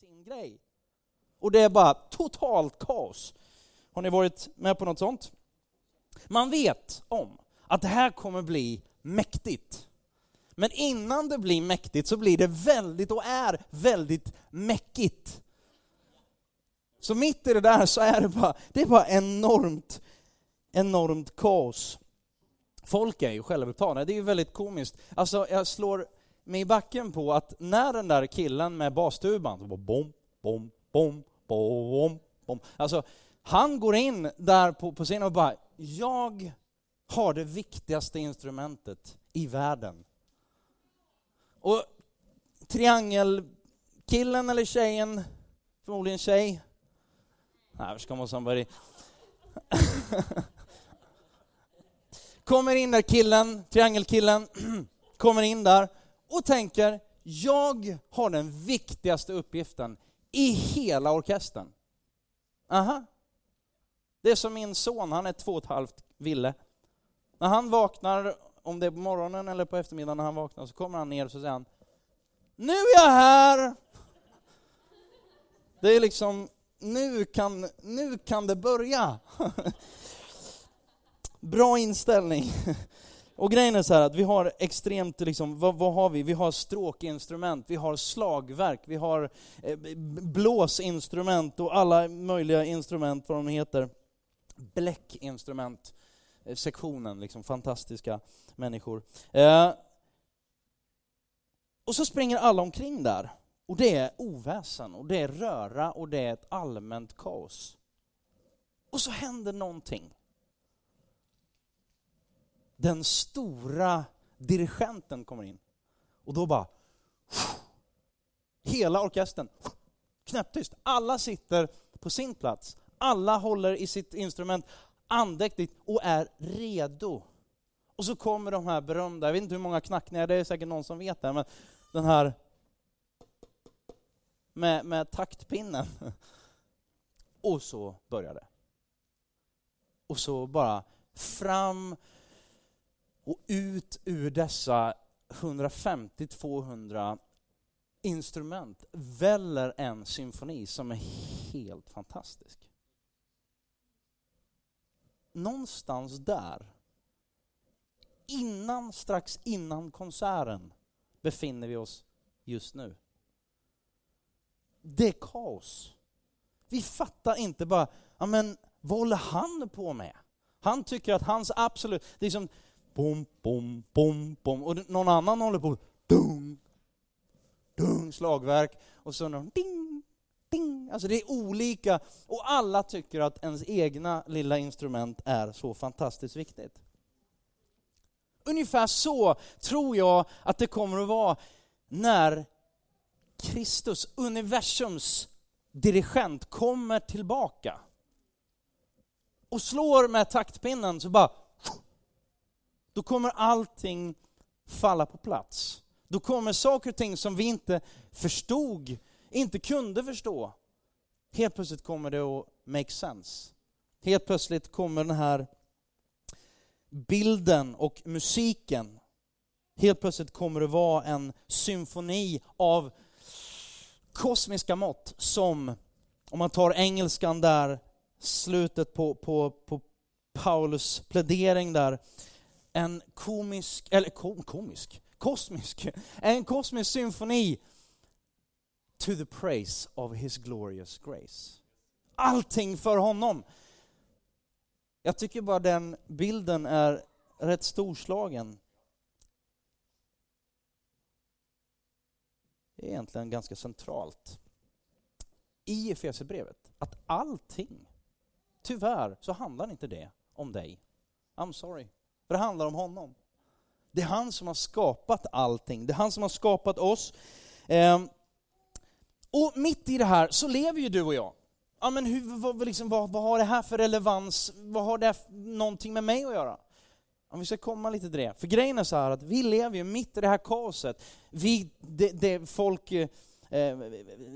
sin grej. Och det är bara totalt kaos. Har ni varit med på något sånt? Man vet om att det här kommer bli mäktigt. Men innan det blir mäktigt så blir det väldigt och är väldigt mäckigt. Så mitt i det där så är det bara, det är bara enormt, enormt kaos. Folk är ju självupptagna, det är ju väldigt komiskt. Alltså jag slår mig i backen på att när den där killen med bastuban, så bara bom, bom, bom, bom, bom. Alltså han går in där på, på scenen och bara, jag har det viktigaste instrumentet i världen. Och triangelkillen eller tjejen, förmodligen tjej, Nej, ska man somebody. kommer in där killen, triangelkillen, kommer in där och tänker, jag har den viktigaste uppgiften i hela orkestern. Aha. Det är som min son, han är två och ett halvt, Ville. När han vaknar, om det är på morgonen eller på eftermiddagen när han vaknar, så kommer han ner och så säger han Nu är jag här! Det är liksom, nu kan, nu kan det börja. Bra inställning. Och grejen är så här att vi har extremt, liksom, vad, vad, har vi? Vi har stråkinstrument, vi har slagverk, vi har eh, blåsinstrument och alla möjliga instrument, vad de heter. Bläckinstrument, eh, sektionen, liksom fantastiska människor. Eh, och så springer alla omkring där. Och det är oväsen, och det är röra och det är ett allmänt kaos. Och så händer någonting den stora dirigenten kommer in. Och då bara... Hela orkestern, knäpptyst. Alla sitter på sin plats. Alla håller i sitt instrument andäktigt och är redo. Och så kommer de här berömda, jag vet inte hur många knackningar, det är säkert någon som vet det, men den här med, med taktpinnen. Och så börjar det. Och så bara fram och ut ur dessa 150-200 instrument väller en symfoni som är helt fantastisk. Någonstans där, innan, strax innan konserten, befinner vi oss just nu. Det är kaos. Vi fattar inte bara, ja men vad håller han på med? Han tycker att hans absolut, det är som bom, bom, bom, bom. Och någon annan håller på dung, dung, slagverk. Och så någon ding, ding. Alltså det är olika. Och alla tycker att ens egna lilla instrument är så fantastiskt viktigt. Ungefär så tror jag att det kommer att vara när Kristus, universums dirigent, kommer tillbaka och slår med taktpinnen så bara då kommer allting falla på plats. Då kommer saker och ting som vi inte förstod, inte kunde förstå. Helt plötsligt kommer det att make sense. Helt plötsligt kommer den här bilden och musiken. Helt plötsligt kommer det vara en symfoni av kosmiska mått som, om man tar engelskan där, slutet på, på, på Paulus plädering där, en komisk, eller komisk, kosmisk, en kosmisk symfoni to the praise of his glorious grace. Allting för honom. Jag tycker bara den bilden är rätt storslagen. Det är egentligen ganska centralt i Efesierbrevet att allting, tyvärr så handlar inte det om dig. I'm sorry. För det handlar om honom. Det är han som har skapat allting. Det är han som har skapat oss. Ehm, och mitt i det här så lever ju du och jag. Ja, men hur, vad, liksom, vad, vad har det här för relevans? Vad har det för, någonting med mig att göra? Om vi ska komma lite till det. För grejen är så här att vi lever ju mitt i det här kaoset. Vi, det, det folk eh, eh,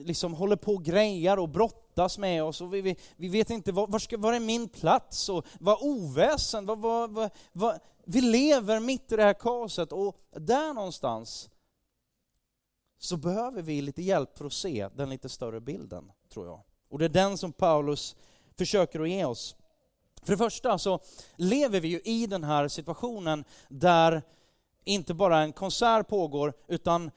liksom håller på och grejar och brottas med oss och vi, vi, vi vet inte var, var, ska, var är min plats och vad oväsen, vad, vad, vad, vad, vi lever mitt i det här kaoset och där någonstans så behöver vi lite hjälp för att se den lite större bilden, tror jag. Och det är den som Paulus försöker att ge oss. För det första så lever vi ju i den här situationen där inte bara en konsert pågår, utan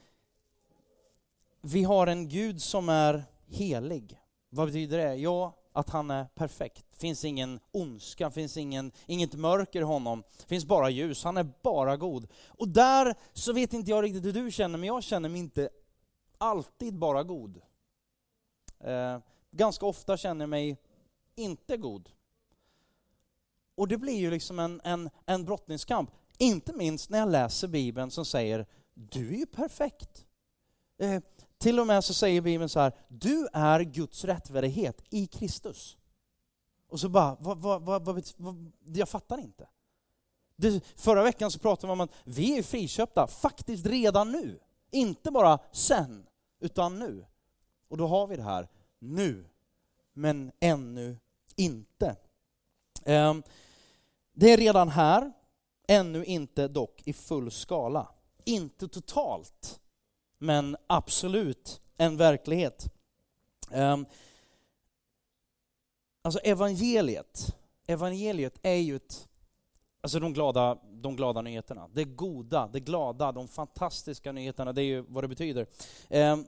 vi har en Gud som är helig. Vad betyder det? Ja, att han är perfekt. Det finns ingen ondska, finns ingen, inget mörker i honom. Det finns bara ljus, han är bara god. Och där så vet inte jag riktigt hur du känner, men jag känner mig inte alltid bara god. Eh, ganska ofta känner jag mig inte god. Och det blir ju liksom en, en, en brottningskamp. Inte minst när jag läser Bibeln som säger, du är ju perfekt. Eh, till och med så säger Bibeln så här, du är Guds rättfärdighet i Kristus. Och så bara, vad, vad, vad, vad, jag fattar inte. Det, förra veckan så pratade vi om att vi är friköpta, faktiskt redan nu. Inte bara sen, utan nu. Och då har vi det här, nu, men ännu inte. Ehm, det är redan här, ännu inte dock i full skala. Inte totalt, men absolut en verklighet. Ehm, alltså evangeliet, evangeliet är ju ett, alltså de glada, de glada nyheterna. Det goda, det glada, de fantastiska nyheterna, det är ju vad det betyder. Ehm,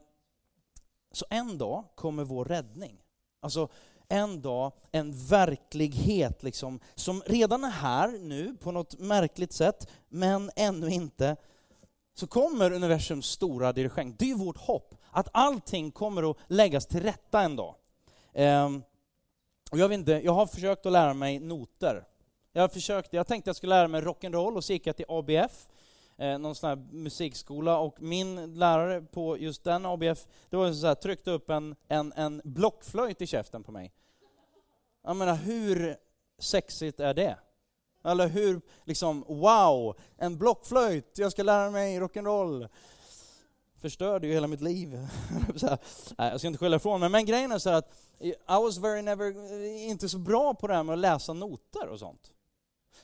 så en dag kommer vår räddning. Alltså en dag en verklighet liksom, som redan är här nu på något märkligt sätt, men ännu inte. Så kommer universums stora dirigent. Det är vårt hopp, att allting kommer att läggas till rätta en dag. Ehm, och jag, vet inte, jag har försökt att lära mig noter. Jag, har försökt, jag tänkte jag skulle lära mig rock'n'roll och så gick jag till ABF, eh, någon sån här musikskola, och min lärare på just den ABF, det var så här, tryckte upp en, en, en blockflöjt i käften på mig. Jag menar, hur sexigt är det? Eller hur, liksom, wow, en blockflöjt, jag ska lära mig rock'n'roll. Förstörde ju hela mitt liv. jag ska inte skylla ifrån mig, men grejen är så att I was very never, inte så bra på det här med att läsa noter och sånt.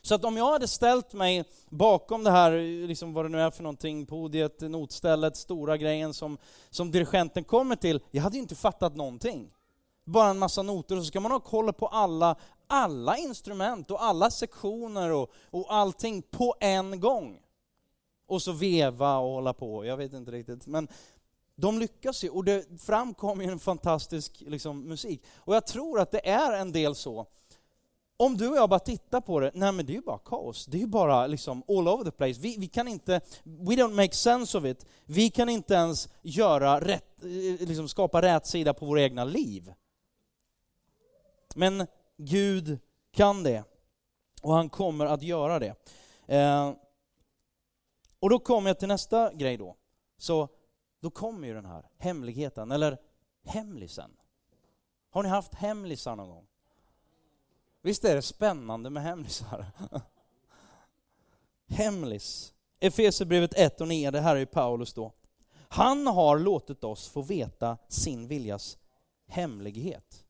Så att om jag hade ställt mig bakom det här, liksom vad det nu är för någonting, podiet, notstället, stora grejen som, som dirigenten kommer till, jag hade ju inte fattat någonting bara en massa noter och så ska man ha koll på alla, alla instrument och alla sektioner och, och allting på en gång. Och så veva och hålla på, jag vet inte riktigt. Men de lyckas ju och det framkommer ju en fantastisk liksom, musik. Och jag tror att det är en del så. Om du och jag bara tittar på det, nej men det är ju bara kaos. Det är ju bara liksom all over the place. Vi, vi kan inte, we don't make sense of it. Vi kan inte ens göra rätt, eh, liksom skapa rätt sida på våra egna liv. Men Gud kan det. Och han kommer att göra det. Eh, och då kommer jag till nästa grej då. Så då kommer ju den här hemligheten, eller hemlisen. Har ni haft hemlisar någon gång? Visst är det spännande med hemlisar? Hemlis. Efesierbrevet 1 och 9, det här är ju Paulus då. Han har låtit oss få veta sin viljas hemlighet.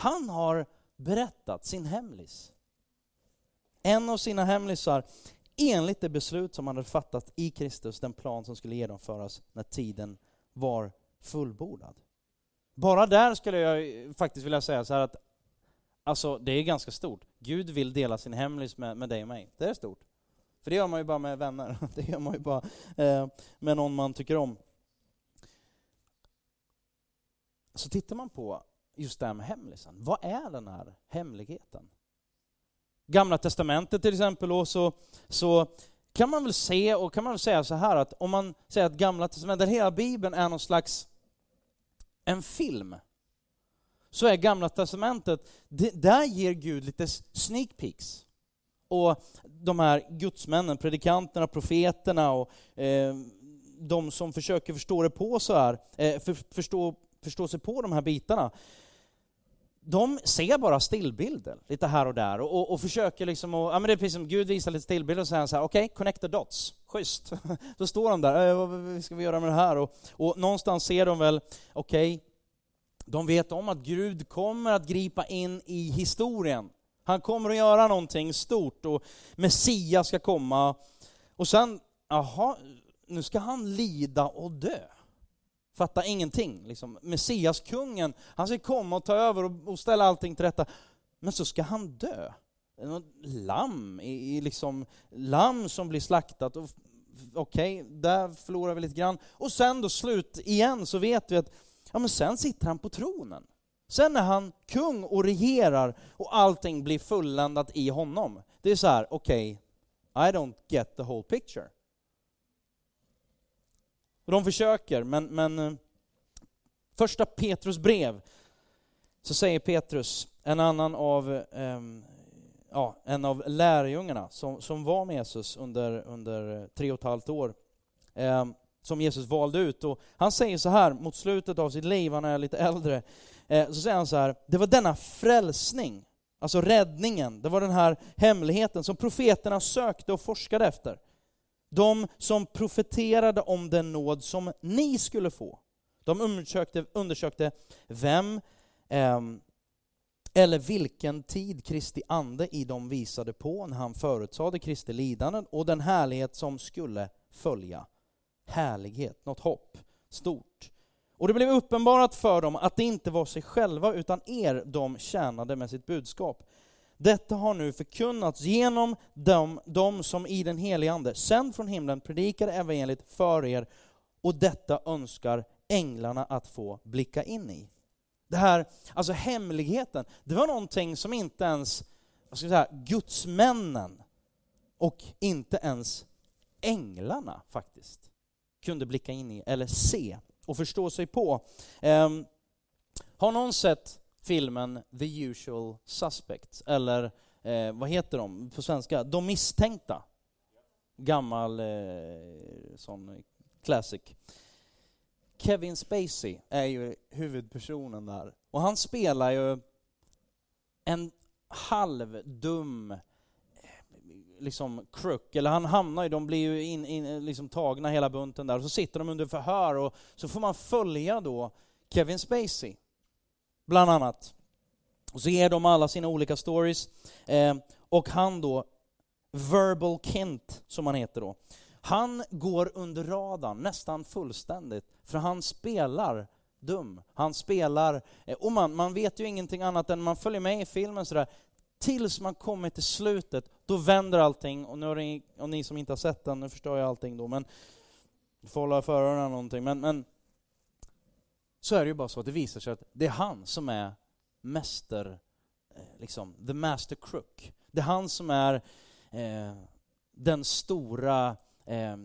Han har berättat sin hemlis. En av sina hemlisar enligt det beslut som han hade fattat i Kristus, den plan som skulle genomföras när tiden var fullbordad. Bara där skulle jag faktiskt vilja säga så här att alltså, det är ganska stort. Gud vill dela sin hemlis med, med dig och mig. Det är stort. För det gör man ju bara med vänner. Det gör man ju bara eh, med någon man tycker om. Så tittar man på just det här med hemlisen. Vad är den här hemligheten? Gamla testamentet till exempel, då, så, så kan man väl se och kan man väl säga så här att om man säger att Gamla testamentet, hela Bibeln är någon slags en film, så är Gamla testamentet, det, där ger Gud lite sneak peeks. Och de här gudsmännen, predikanterna, profeterna och eh, de som försöker förstå det på så här, eh, för, förstå, förstå sig på de här bitarna, de ser bara stillbilder lite här och där och, och, och försöker liksom, och, ja men det är precis som Gud visar lite stillbilder och säger så här, okej, okay, connect the dots, schysst. Då står de där, äh, vad ska vi göra med det här? Och, och någonstans ser de väl, okej, okay, de vet om att Gud kommer att gripa in i historien. Han kommer att göra någonting stort och Messias ska komma. Och sen, jaha, nu ska han lida och dö. Fattar ingenting. Liksom. Messiaskungen, han ska komma och ta över och, och ställa allting till rätta. Men så ska han dö. Lamm, i, liksom, lamm som blir slaktat. Okej, okay, där förlorar vi lite grann. Och sen då slut igen så vet vi att ja, men sen sitter han på tronen. Sen är han kung och regerar och allting blir fulländat i honom. Det är så här, okej, okay, I don't get the whole picture. Och de försöker, men, men eh, första Petrus brev så säger Petrus, en annan av, um, ja, en av lärjungarna som, som var med Jesus under, under tre och ett halvt år, um, som Jesus valde ut. Och han säger så här mot slutet av sitt liv, han är lite äldre, eh, så säger han så här, det var denna frälsning, alltså räddningen, det var den här hemligheten som profeterna sökte och forskade efter. De som profeterade om den nåd som ni skulle få. De undersökte, undersökte vem eh, eller vilken tid Kristi ande i dem visade på när han förutsade Kristi lidanden och den härlighet som skulle följa. Härlighet, något hopp, stort. Och det blev uppenbarat för dem att det inte var sig själva utan er de tjänade med sitt budskap. Detta har nu förkunnats genom dem, dem som i den helige Ande, sänd från himlen, predikar evangeliet för er, och detta önskar änglarna att få blicka in i. Det här, alltså hemligheten, det var någonting som inte ens, vad ska jag säga, gudsmännen och inte ens änglarna faktiskt kunde blicka in i eller se och förstå sig på. Um, har någon sett filmen The Usual Suspects, eller eh, vad heter de på svenska? De misstänkta. Gammal eh, sån classic. Kevin Spacey är ju huvudpersonen där. Och han spelar ju en halvdum eh, liksom crook, eller han hamnar ju, de blir ju in, in, liksom tagna hela bunten där, och så sitter de under förhör och så får man följa då Kevin Spacey bland annat. Och så ger de alla sina olika stories. Eh, och han då, Verbal Kent, som han heter då, han går under radarn nästan fullständigt, för han spelar dum. Han spelar, eh, och man, man vet ju ingenting annat än man följer med i filmen sådär, tills man kommer till slutet, då vänder allting, och nu har ni, och ni som inte har sett den, nu förstår jag allting då, men får hålla för öronen någonting, men, men så är det ju bara så att det visar sig att det är han som är mäster, eh, liksom, the master crook. Det är han som är eh, den stora, eh,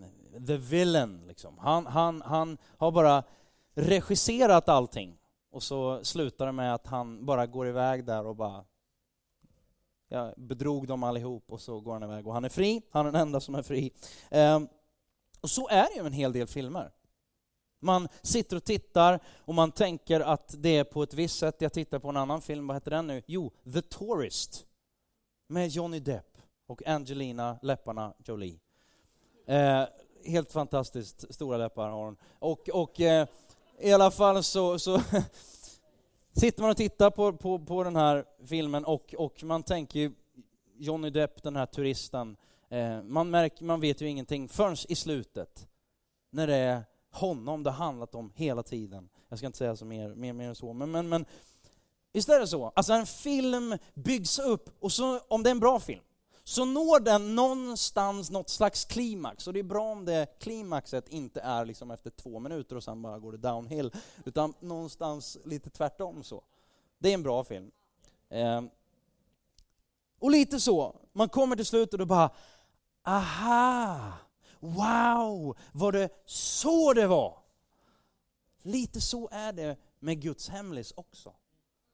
the villain. Liksom. Han, han, han har bara regisserat allting och så slutar det med att han bara går iväg där och bara jag bedrog dem allihop och så går han iväg och han är fri, han är den enda som är fri. Eh, och så är det ju med en hel del filmer. Man sitter och tittar och man tänker att det är på ett visst sätt. Jag tittar på en annan film, vad heter den nu? Jo, The Tourist. Med Johnny Depp och Angelina Läpparna Jolie. Eh, helt fantastiskt stora läppar har hon. Och, och eh, i alla fall så, så sitter man och tittar på, på, på den här filmen och, och man tänker ju Johnny Depp, den här turisten, eh, man, märker, man vet ju ingenting förrän i slutet. När det är honom det har handlat om hela tiden. Jag ska inte säga så mer, mer, mer än så, men, men, men visst är det så? Alltså en film byggs upp, och så, om det är en bra film, så når den någonstans något slags klimax. Och det är bra om det klimaxet inte är liksom efter två minuter och sen bara går det downhill, utan någonstans lite tvärtom så. Det är en bra film. Eh. Och lite så, man kommer till slutet och bara, aha! Wow, var det så det var? Lite så är det med Guds hemlis också.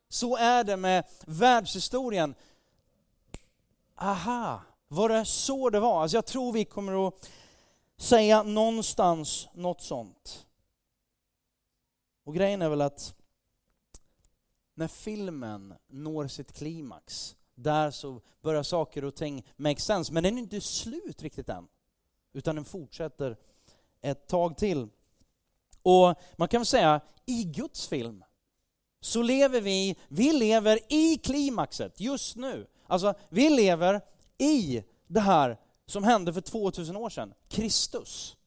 Så är det med världshistorien. Aha, var det så det var? Alltså jag tror vi kommer att säga någonstans något sånt. Och grejen är väl att när filmen når sitt klimax, där så börjar saker och ting make sense, men den är inte slut riktigt än utan den fortsätter ett tag till. Och man kan väl säga, i Guds film så lever vi, vi lever i klimaxet just nu. Alltså, vi lever i det här som hände för 2000 år sedan, Kristus.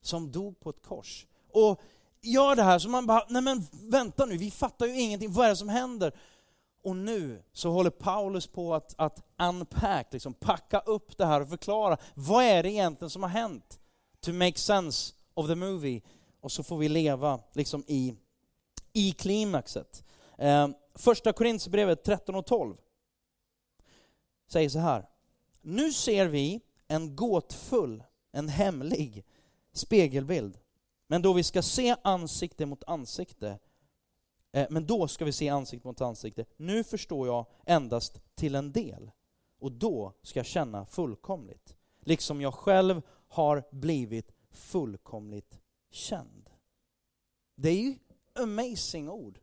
som dog på ett kors. Och gör det här så man bara, nej men vänta nu, vi fattar ju ingenting, vad är det som händer? Och nu så håller Paulus på att, att unpack, liksom packa upp det här och förklara, vad är det egentligen som har hänt? To make sense of the movie. Och så får vi leva liksom i, i klimaxet. Eh, första Korinthierbrevet 13 och 12 säger så här. Nu ser vi en gåtfull, en hemlig spegelbild. Men då vi ska se ansikte mot ansikte, Eh, men då ska vi se ansikte mot ansikte. Nu förstår jag endast till en del. Och då ska jag känna fullkomligt. Liksom jag själv har blivit fullkomligt känd. Det är ju amazing ord.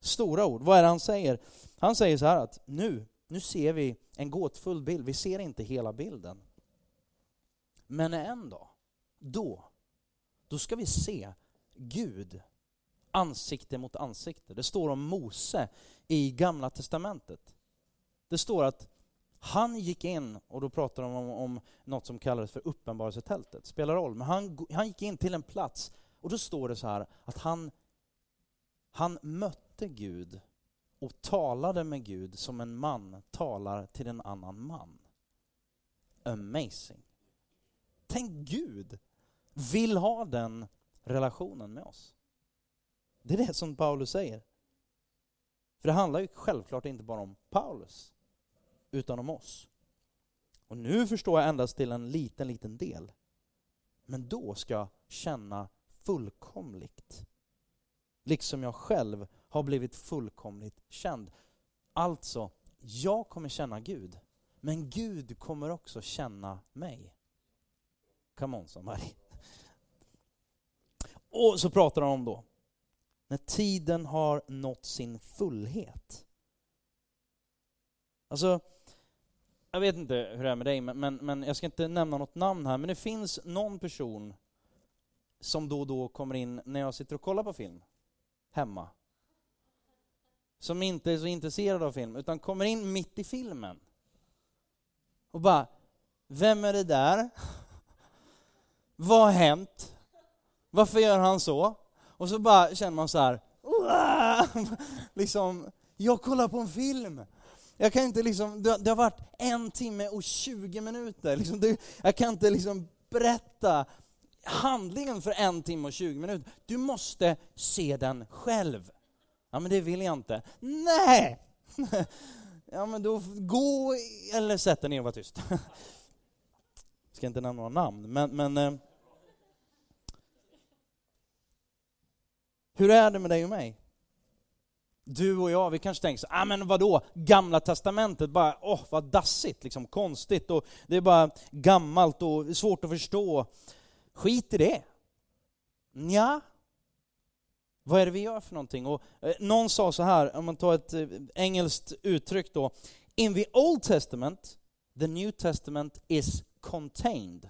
Stora ord. Vad är det han säger? Han säger så här att nu, nu ser vi en gåtfull bild. Vi ser inte hela bilden. Men en dag, då, då ska vi se Gud ansikte mot ansikte. Det står om Mose i Gamla Testamentet. Det står att han gick in, och då pratar de om, om något som kallades för uppenbarelsetältet, spelar roll, men han, han gick in till en plats och då står det så här att han, han mötte Gud och talade med Gud som en man talar till en annan man. Amazing. Tänk Gud vill ha den relationen med oss. Det är det som Paulus säger. För det handlar ju självklart inte bara om Paulus, utan om oss. Och nu förstår jag endast till en liten, liten del. Men då ska jag känna fullkomligt. Liksom jag själv har blivit fullkomligt känd. Alltså, jag kommer känna Gud, men Gud kommer också känna mig. Come on somebody. Och så pratar han om då, när tiden har nått sin fullhet. Alltså, jag vet inte hur det är med dig, men, men, men, jag ska inte nämna något namn här, men det finns någon person som då och då kommer in när jag sitter och kollar på film, hemma. Som inte är så intresserad av film, utan kommer in mitt i filmen. Och bara, vem är det där? Vad har hänt? Varför gör han så? Och så bara känner man så här, liksom, jag kollar på en film. Jag kan inte liksom, det, har varit en timme och 20 minuter. Liksom, det, jag kan inte liksom berätta handlingen för en timme och 20 minuter. Du måste se den själv. Ja, men det vill jag inte. Nej! Ja, men då gå eller sätt dig ner och var tyst. Jag ska inte nämna några namn, men, men eh, Hur är det med dig och mig? Du och jag, vi kanske tänker så ah, men vadå, gamla testamentet, bara åh oh, vad dassigt, liksom konstigt och det är bara gammalt och svårt att förstå. Skit i det. Ja. Vad är det vi gör för någonting? Och, eh, någon sa så här, om man tar ett eh, engelskt uttryck då. In the Old Testament, the New Testament is contained.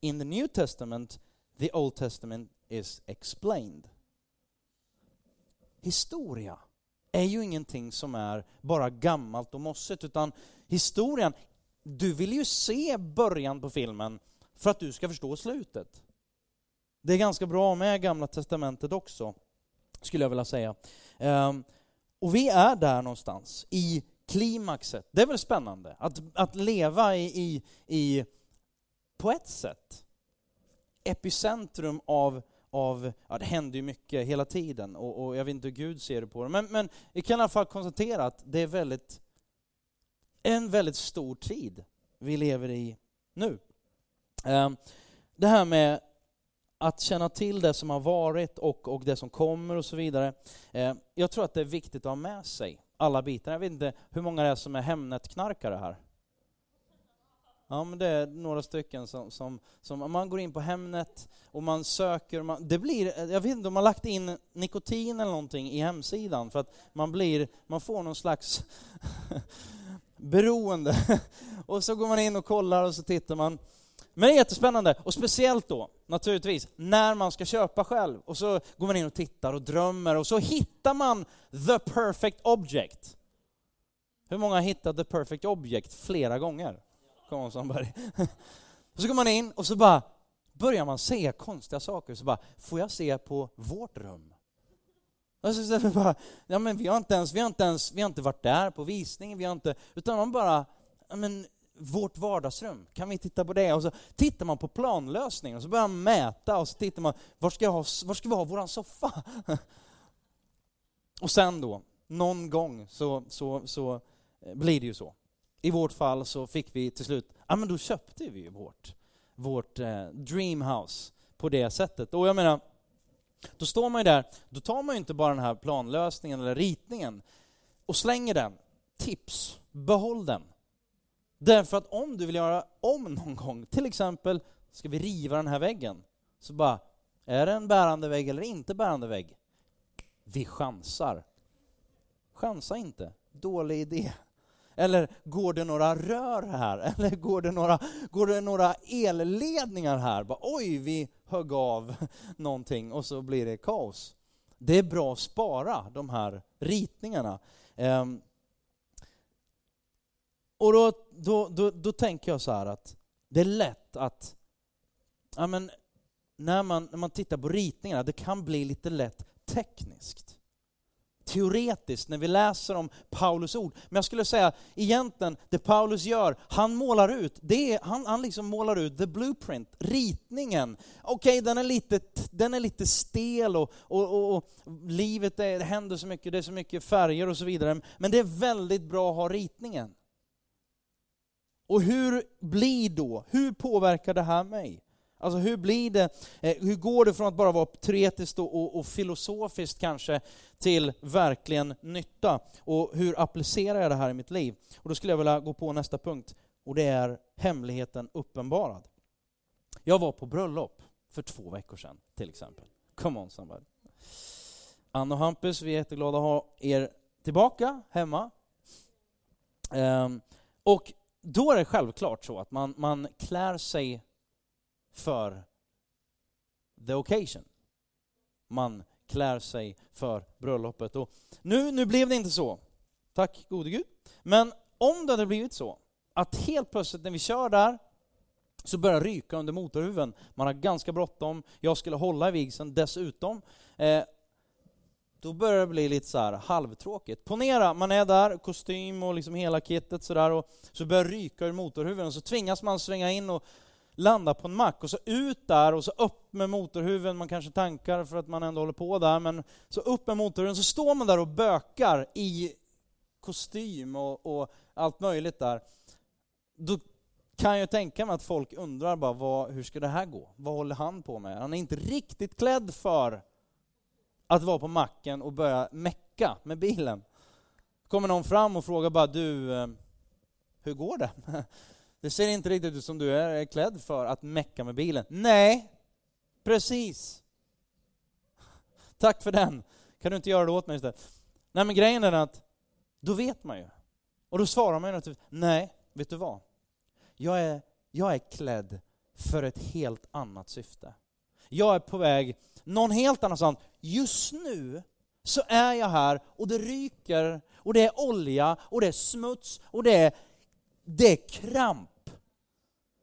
In the New Testament, the Old Testament is explained. Historia är ju ingenting som är bara gammalt och mossigt, utan historien, du vill ju se början på filmen för att du ska förstå slutet. Det är ganska bra med Gamla Testamentet också, skulle jag vilja säga. Ehm, och vi är där någonstans, i klimaxet. Det är väl spännande att, att leva i, i, i, på ett sätt, epicentrum av av, ja det händer ju mycket hela tiden och, och, jag vet inte hur Gud ser det på det, men, men vi kan i alla fall konstatera att det är väldigt, en väldigt stor tid vi lever i nu. Ehm, det här med att känna till det som har varit och, och det som kommer och så vidare. Ehm, jag tror att det är viktigt att ha med sig alla bitar. Jag vet inte hur många det är som är Hemnet-knarkare här? Ja, men det är några stycken som, som, som man går in på Hemnet och man söker, man, det blir, jag vet inte om man lagt in nikotin eller någonting i hemsidan för att man blir, man får någon slags beroende. och så går man in och kollar och så tittar man. Men det är jättespännande, och speciellt då naturligtvis när man ska köpa själv. Och så går man in och tittar och drömmer och så hittar man the perfect object. Hur många har hittat the perfect object flera gånger? Come on somebody. Och så går man in och så bara, börjar man se konstiga saker, så bara, får jag se på vårt rum? Och så bara, ja, men vi, har inte ens, vi, har inte ens, vi har inte varit där på visningen, vi har inte, utan man bara, ja, men, vårt vardagsrum, kan vi titta på det? Och så tittar man på planlösningen och så börjar man mäta och så tittar man, var ska, ha, var ska vi ha våran soffa? Och sen då, någon gång så, så, så eh, blir det ju så. I vårt fall så fick vi till slut, ja men då köpte vi ju vårt, vårt eh, dreamhouse på det sättet. Och jag menar, då står man ju där, då tar man ju inte bara den här planlösningen eller ritningen och slänger den. Tips, behåll den. Därför att om du vill göra om någon gång, till exempel ska vi riva den här väggen, så bara, är det en bärande vägg eller inte bärande vägg? Vi chansar. Chansa inte, dålig idé. Eller går det några rör här? Eller går det några, går det några elledningar här? Bara, Oj, vi högg av någonting och så blir det kaos. Det är bra att spara de här ritningarna. Um, och då, då, då, då, tänker jag så här att det är lätt att, ja men, när man, när man tittar på ritningarna, det kan bli lite lätt tekniskt teoretiskt när vi läser om Paulus ord. Men jag skulle säga egentligen, det Paulus gör, han målar ut, det är, han, han liksom målar ut the blueprint, ritningen. Okej, okay, den, är lite, den är lite stel och, och, och, och livet, är, det händer så mycket, det är så mycket färger och så vidare. Men det är väldigt bra att ha ritningen. Och hur blir då, hur påverkar det här mig? Alltså hur blir det, eh, hur går det från att bara vara teoretiskt och, och, och, filosofiskt kanske till verkligen nytta? Och hur applicerar jag det här i mitt liv? Och då skulle jag vilja gå på nästa punkt och det är hemligheten uppenbarad. Jag var på bröllop för två veckor sedan till exempel. Come on somebody. Anna och Hampus, vi är jätteglada att ha er tillbaka hemma. Um, och då är det självklart så att man, man klär sig för the occasion. Man klär sig för bröllopet. Och nu, nu blev det inte så, tack gode Gud. Men om det hade blivit så, att helt plötsligt när vi kör där, så börjar det ryka under motorhuven. Man har ganska bråttom, jag skulle hålla i vigseln dessutom. Eh, då börjar det bli lite så här halvtråkigt. Ponera, man är där, kostym och liksom hela kittet sådär, och så börjar det ryka ur motorhuven, och så tvingas man svänga in och landa på en mack och så ut där och så upp med motorhuven, man kanske tankar för att man ändå håller på där, men så upp med motorhuven, så står man där och bökar i kostym och, och allt möjligt där. Då kan jag tänka mig att folk undrar bara, vad, hur ska det här gå? Vad håller han på med? Han är inte riktigt klädd för att vara på macken och börja mecka med bilen. kommer någon fram och frågar bara, du, eh, hur går det? Det ser inte riktigt ut som du är klädd för att mecka med bilen. Nej, precis. Tack för den. Kan du inte göra det åt mig istället? Nej, men grejen är att då vet man ju. Och då svarar man ju naturligtvis, nej, vet du vad? Jag är, jag är klädd för ett helt annat syfte. Jag är på väg någon helt annanstans. Just nu så är jag här och det ryker och det är olja och det är smuts och det är, det är kramp.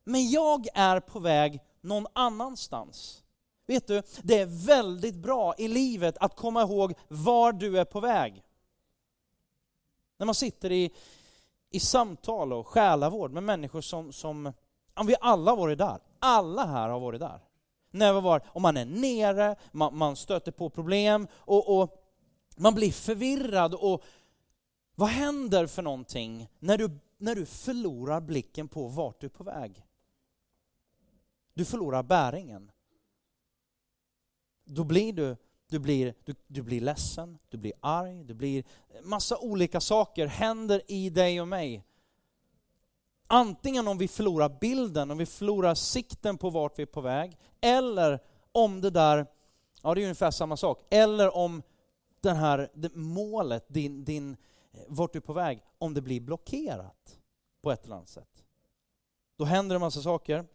Men jag är på väg någon annanstans. Vet du, det är väldigt bra i livet att komma ihåg var du är på väg. När man sitter i, i samtal och själavård med människor som, som ja, vi alla har varit där. Alla här har varit där. När vi var, och man är nere, man, man stöter på problem och, och man blir förvirrad. Och vad händer för någonting när du, när du förlorar blicken på vart du är på väg? Du förlorar bäringen. Då blir du, du blir, du, du blir ledsen, du blir arg, du blir massa olika saker händer i dig och mig. Antingen om vi förlorar bilden, om vi förlorar sikten på vart vi är på väg, eller om det där, ja det är ungefär samma sak, eller om den här, det målet, din, din, vart du är på väg, om det blir blockerat på ett eller annat sätt. Då händer det en massa saker.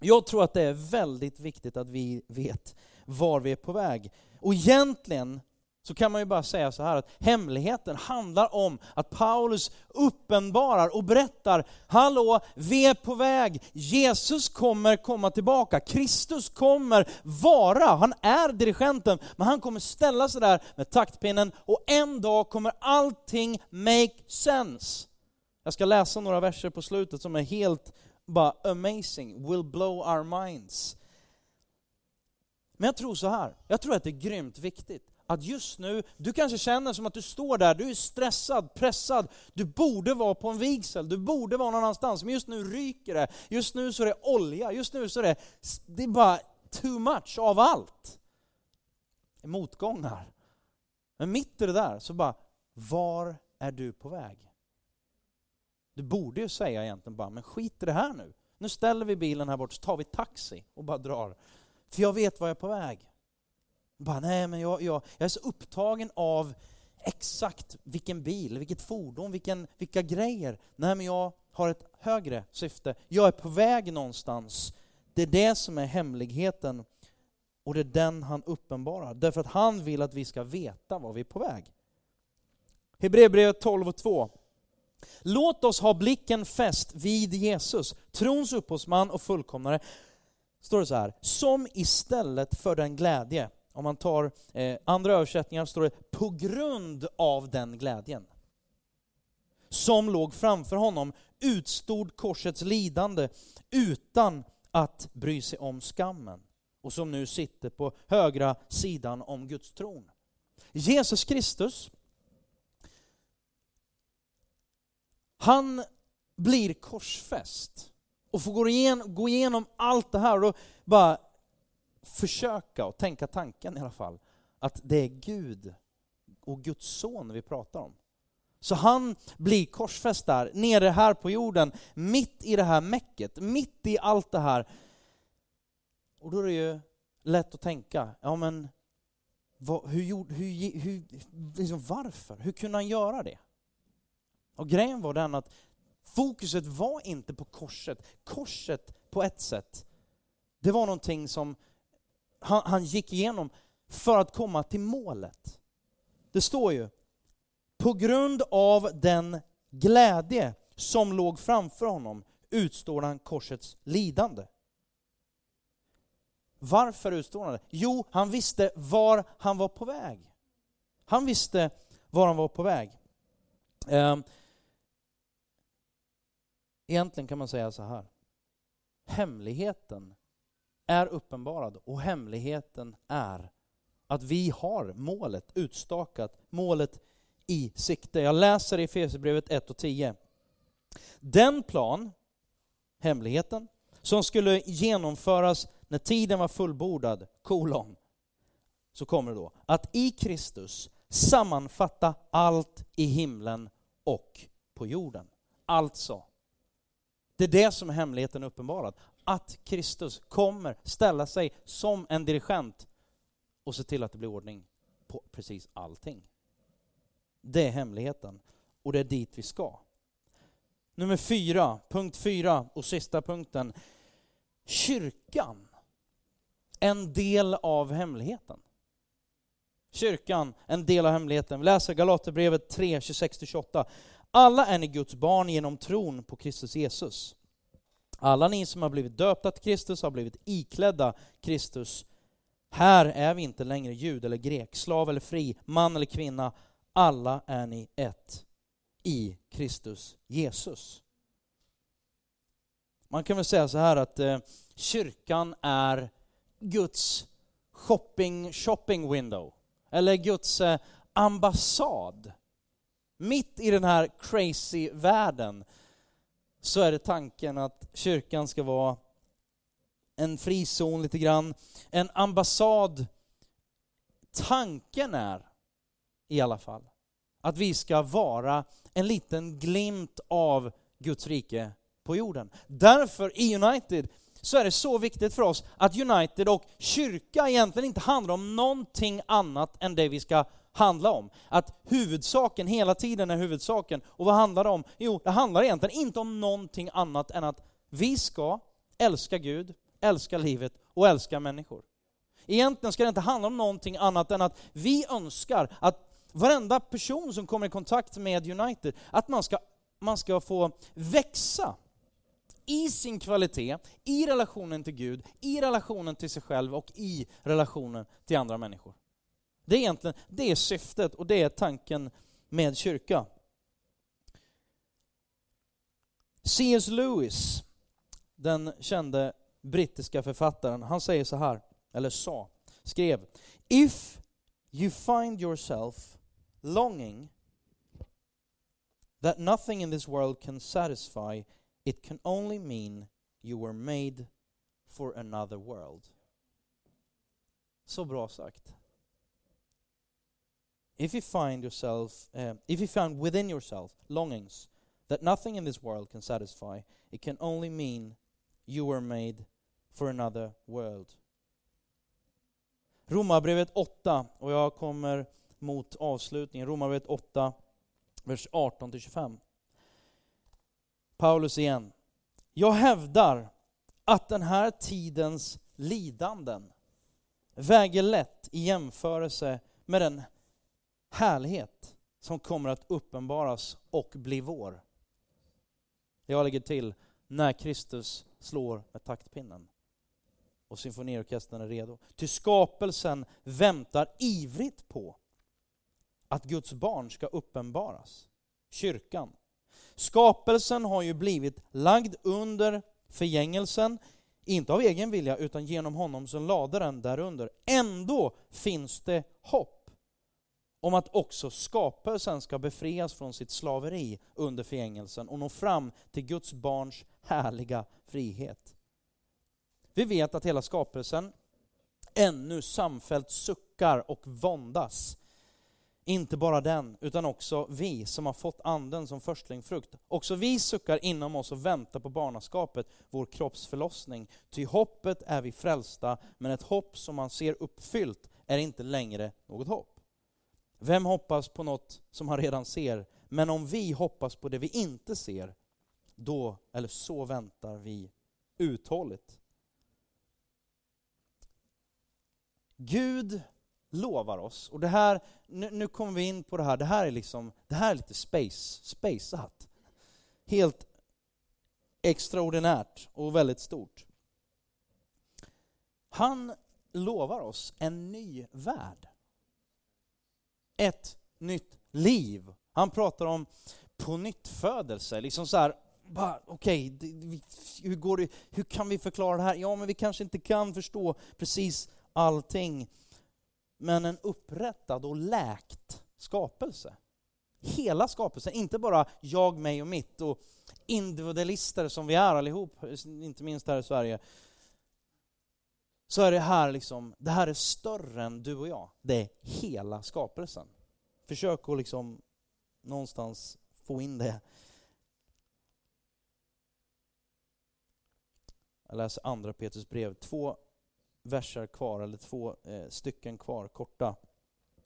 Jag tror att det är väldigt viktigt att vi vet var vi är på väg. Och egentligen så kan man ju bara säga så här att hemligheten handlar om att Paulus uppenbarar och berättar, hallå, vi är på väg, Jesus kommer komma tillbaka, Kristus kommer vara, han är dirigenten, men han kommer ställa sig där med taktpinnen och en dag kommer allting make sense. Jag ska läsa några verser på slutet som är helt bara amazing, will blow our minds. Men jag tror så här, jag tror att det är grymt viktigt att just nu, du kanske känner som att du står där, du är stressad, pressad, du borde vara på en vigsel, du borde vara någon annanstans, men just nu ryker det, just nu så är det olja, just nu så är det, det är bara too much av allt. Motgångar. Men mitt i det där så bara, var är du på väg? Du borde ju säga egentligen bara, men skit i det här nu. Nu ställer vi bilen här bort så tar vi taxi och bara drar. För jag vet var jag är på väg. Bara, nej, men jag, jag, jag är så upptagen av exakt vilken bil, vilket fordon, vilken, vilka grejer. Nej, men jag har ett högre syfte. Jag är på väg någonstans. Det är det som är hemligheten och det är den han uppenbarar. Därför att han vill att vi ska veta var vi är på väg. Hebreerbrevet 12 och 2. Låt oss ha blicken fäst vid Jesus, trons upphovsman och fullkomnare. Står det så här, som istället för den glädje om man tar eh, andra översättningar står det på grund av den glädjen som låg framför honom utstod korsets lidande utan att bry sig om skammen och som nu sitter på högra sidan om Guds tron. Jesus Kristus, han blir korsfäst och får gå igenom, gå igenom allt det här och bara försöka och tänka tanken i alla fall, att det är Gud och Guds son vi pratar om. Så han blir korsfäst där, nere här på jorden, mitt i det här mäcket, mitt i allt det här. Och då är det ju lätt att tänka, ja men vad, hur, hur, hur, liksom varför? Hur kunde han göra det? Och grejen var den att fokuset var inte på korset. Korset på ett sätt, det var någonting som han, han gick igenom för att komma till målet. Det står ju, på grund av den glädje som låg framför honom utstår han korsets lidande. Varför utstår han det? Jo, han visste var han var på väg. Han visste var han var på väg. Ehm, Egentligen kan man säga så här. Hemligheten är uppenbarad och hemligheten är att vi har målet utstakat, målet i sikte. Jag läser i Efesierbrevet 1 och 10. Den plan, hemligheten, som skulle genomföras när tiden var fullbordad, kolon, så kommer det då, att i Kristus sammanfatta allt i himlen och på jorden. Alltså, det är det som är hemligheten uppenbarad att Kristus kommer ställa sig som en dirigent och se till att det blir ordning på precis allting. Det är hemligheten och det är dit vi ska. Nummer fyra, punkt fyra och sista punkten. Kyrkan, en del av hemligheten. Kyrkan, en del av hemligheten. Vi läser Galaterbrevet 3, 26-28. Alla är ni Guds barn genom tron på Kristus Jesus. Alla ni som har blivit döpta till Kristus har blivit iklädda Kristus. Här är vi inte längre jud eller grek, slav eller fri, man eller kvinna. Alla är ni ett i Kristus Jesus. Man kan väl säga så här att eh, kyrkan är Guds shopping, shopping window, eller Guds eh, ambassad. Mitt i den här crazy världen så är det tanken att kyrkan ska vara en frizon lite grann, en ambassad. Tanken är i alla fall att vi ska vara en liten glimt av Guds rike på jorden. Därför i United så är det så viktigt för oss att United och kyrka egentligen inte handlar om någonting annat än det vi ska handla om. Att huvudsaken hela tiden är huvudsaken. Och vad handlar det om? Jo, det handlar egentligen inte om någonting annat än att vi ska älska Gud, älska livet och älska människor. Egentligen ska det inte handla om någonting annat än att vi önskar att varenda person som kommer i kontakt med United, att man ska, man ska få växa i sin kvalitet, i relationen till Gud, i relationen till sig själv och i relationen till andra människor. Det är egentligen det är syftet och det är tanken med kyrka. C.S. Lewis, den kände brittiska författaren, han säger så här, eller sa, skrev If you find yourself longing that nothing in this world can satisfy, it can only mean you were made for another world. Så bra sagt. If you find yourself, uh, if you find within yourself longings that nothing in this world can satisfy, it can only mean you were made for another world. Romarbrevet 8, och jag kommer mot avslutningen. Romarbrevet 8, vers 18-25. Paulus igen. Jag hävdar att den här tidens lidanden väger lätt i jämförelse med den härlighet som kommer att uppenbaras och bli vår. Jag lägger till, när Kristus slår med taktpinnen och symfoniorkestern är redo. Ty skapelsen väntar ivrigt på att Guds barn ska uppenbaras. Kyrkan. Skapelsen har ju blivit lagd under förgängelsen, inte av egen vilja utan genom honom som lade den därunder. Ändå finns det hopp om att också skapelsen ska befrias från sitt slaveri under förgängelsen och nå fram till Guds barns härliga frihet. Vi vet att hela skapelsen ännu samfällt suckar och våndas. Inte bara den, utan också vi som har fått anden som förstlingfrukt. Också vi suckar inom oss och väntar på barnaskapet, vår kroppsförlossning. Ty hoppet är vi frälsta, men ett hopp som man ser uppfyllt är inte längre något hopp. Vem hoppas på något som han redan ser? Men om vi hoppas på det vi inte ser, då, eller så väntar vi uthålligt. Gud lovar oss, och det här, nu, nu kommer vi in på det här, det här är liksom, det här är lite space, spaceat. Helt extraordinärt och väldigt stort. Han lovar oss en ny värld. Ett nytt liv. Han pratar om på nytt födelse, liksom så här, okej, okay, hur, hur kan vi förklara det här? Ja, men vi kanske inte kan förstå precis allting. Men en upprättad och läkt skapelse. Hela skapelsen, inte bara jag, mig och mitt och individualister som vi är allihop, inte minst här i Sverige. Så är det här liksom, det här är större än du och jag. Det är hela skapelsen. Försök att liksom någonstans få in det. Jag läser andra Petrus brev, två verser kvar, eller två eh, stycken kvar, korta.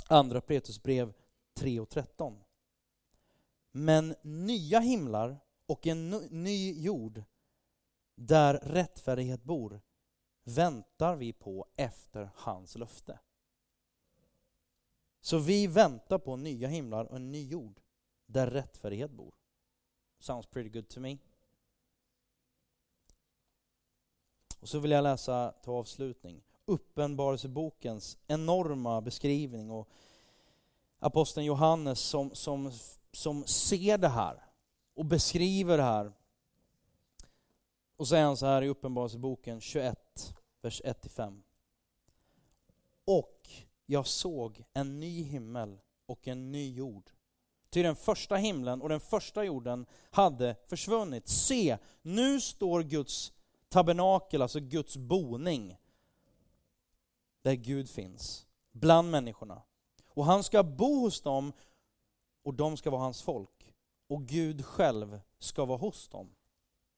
Andra Petrus brev 3 och 13. Men nya himlar och en ny jord där rättfärdighet bor väntar vi på efter hans löfte. Så vi väntar på nya himlar och en ny jord där rättfärdighet bor. Sounds pretty good to me. Och så vill jag läsa till avslutning Uppenbarelsebokens enorma beskrivning och aposteln Johannes som, som, som ser det här och beskriver det här. Och så är han så här i Uppenbarelseboken 21, vers 1-5. Och jag såg en ny himmel och en ny jord. Ty den första himlen och den första jorden hade försvunnit. Se, nu står Guds tabernakel, alltså Guds boning, där Gud finns, bland människorna. Och han ska bo hos dem och de ska vara hans folk. Och Gud själv ska vara hos dem.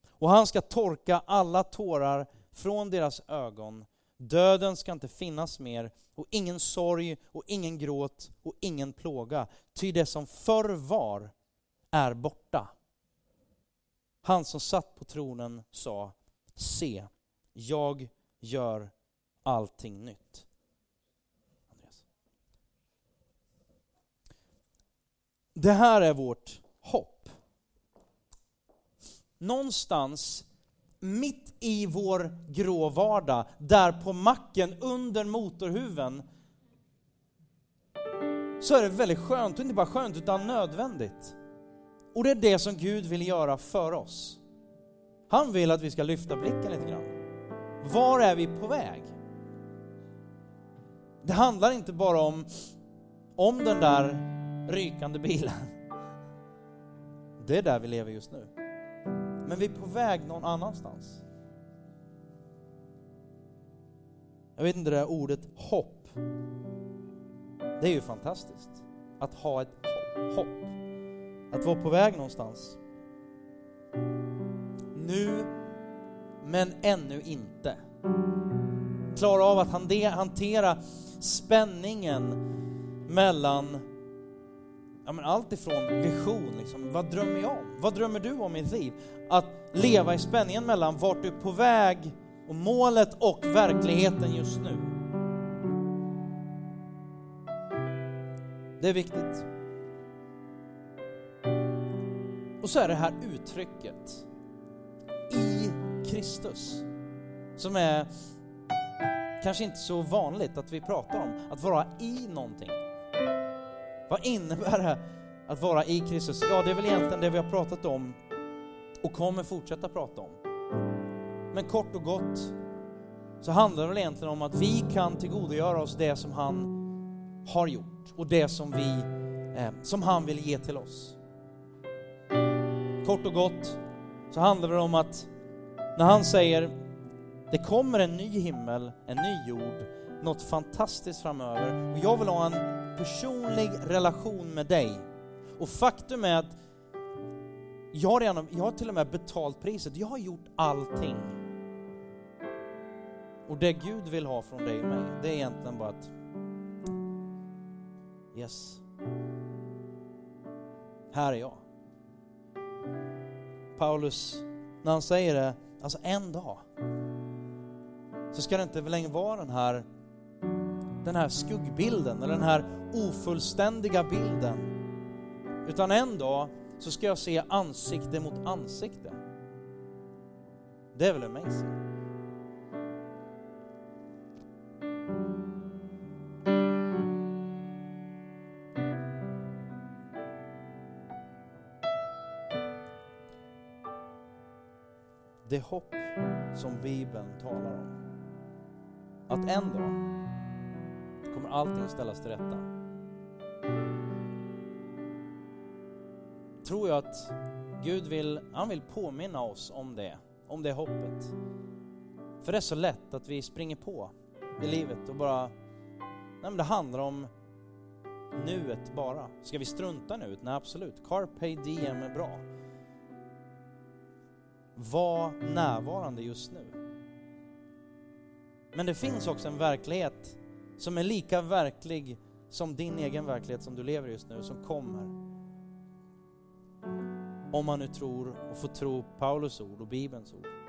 Och han ska torka alla tårar från deras ögon. Döden ska inte finnas mer och ingen sorg och ingen gråt och ingen plåga. Ty det som förr var är borta. Han som satt på tronen sa, se, jag gör allting nytt. Andreas. Det här är vårt hopp. Någonstans mitt i vår grå vardag, där på macken under motorhuven, så är det väldigt skönt, och inte bara skönt utan nödvändigt. Och det är det som Gud vill göra för oss. Han vill att vi ska lyfta blicken lite grann. Var är vi på väg? Det handlar inte bara om, om den där rykande bilen. Det är där vi lever just nu. Men vi är på väg någon annanstans. Jag vet inte det där ordet hopp. Det är ju fantastiskt. Att ha ett hopp. Att vara på väg någonstans. Nu, men ännu inte. Klara av att hantera spänningen mellan ja, men allt ifrån vision, liksom, vad drömmer jag om? Vad drömmer du om i ditt liv? Att leva i spänningen mellan vart du är på väg och målet och verkligheten just nu. Det är viktigt. Och så är det här uttrycket i Kristus som är kanske inte så vanligt att vi pratar om, att vara i någonting. Vad innebär det att vara i Kristus? Ja, det är väl egentligen det vi har pratat om och kommer fortsätta prata om. Men kort och gott så handlar det väl egentligen om att vi kan tillgodogöra oss det som han har gjort och det som, vi, eh, som han vill ge till oss. Kort och gott så handlar det om att när han säger det kommer en ny himmel, en ny jord, något fantastiskt framöver och jag vill ha en personlig relation med dig. Och faktum är att jag har, redan, jag har till och med betalt priset, jag har gjort allting. Och det Gud vill ha från dig och mig, det är egentligen bara att Yes. Här är jag. Paulus, när han säger det, alltså en dag, så ska det inte längre vara den här, den här skuggbilden, eller den här ofullständiga bilden. Utan en dag så ska jag se ansikte mot ansikte. Det är väl amazing? det hopp som Bibeln talar om. Att en dag kommer allting ställas till rätta. Tror jag att Gud vill, han vill påminna oss om det, om det hoppet. För det är så lätt att vi springer på i livet och bara, nej men det handlar om nuet bara. Ska vi strunta nuet? Nej absolut, carpe diem är bra. Var närvarande just nu. Men det finns också en verklighet som är lika verklig som din egen verklighet som du lever just nu, som kommer. Om man nu tror och får tro Paulus ord och Bibelns ord.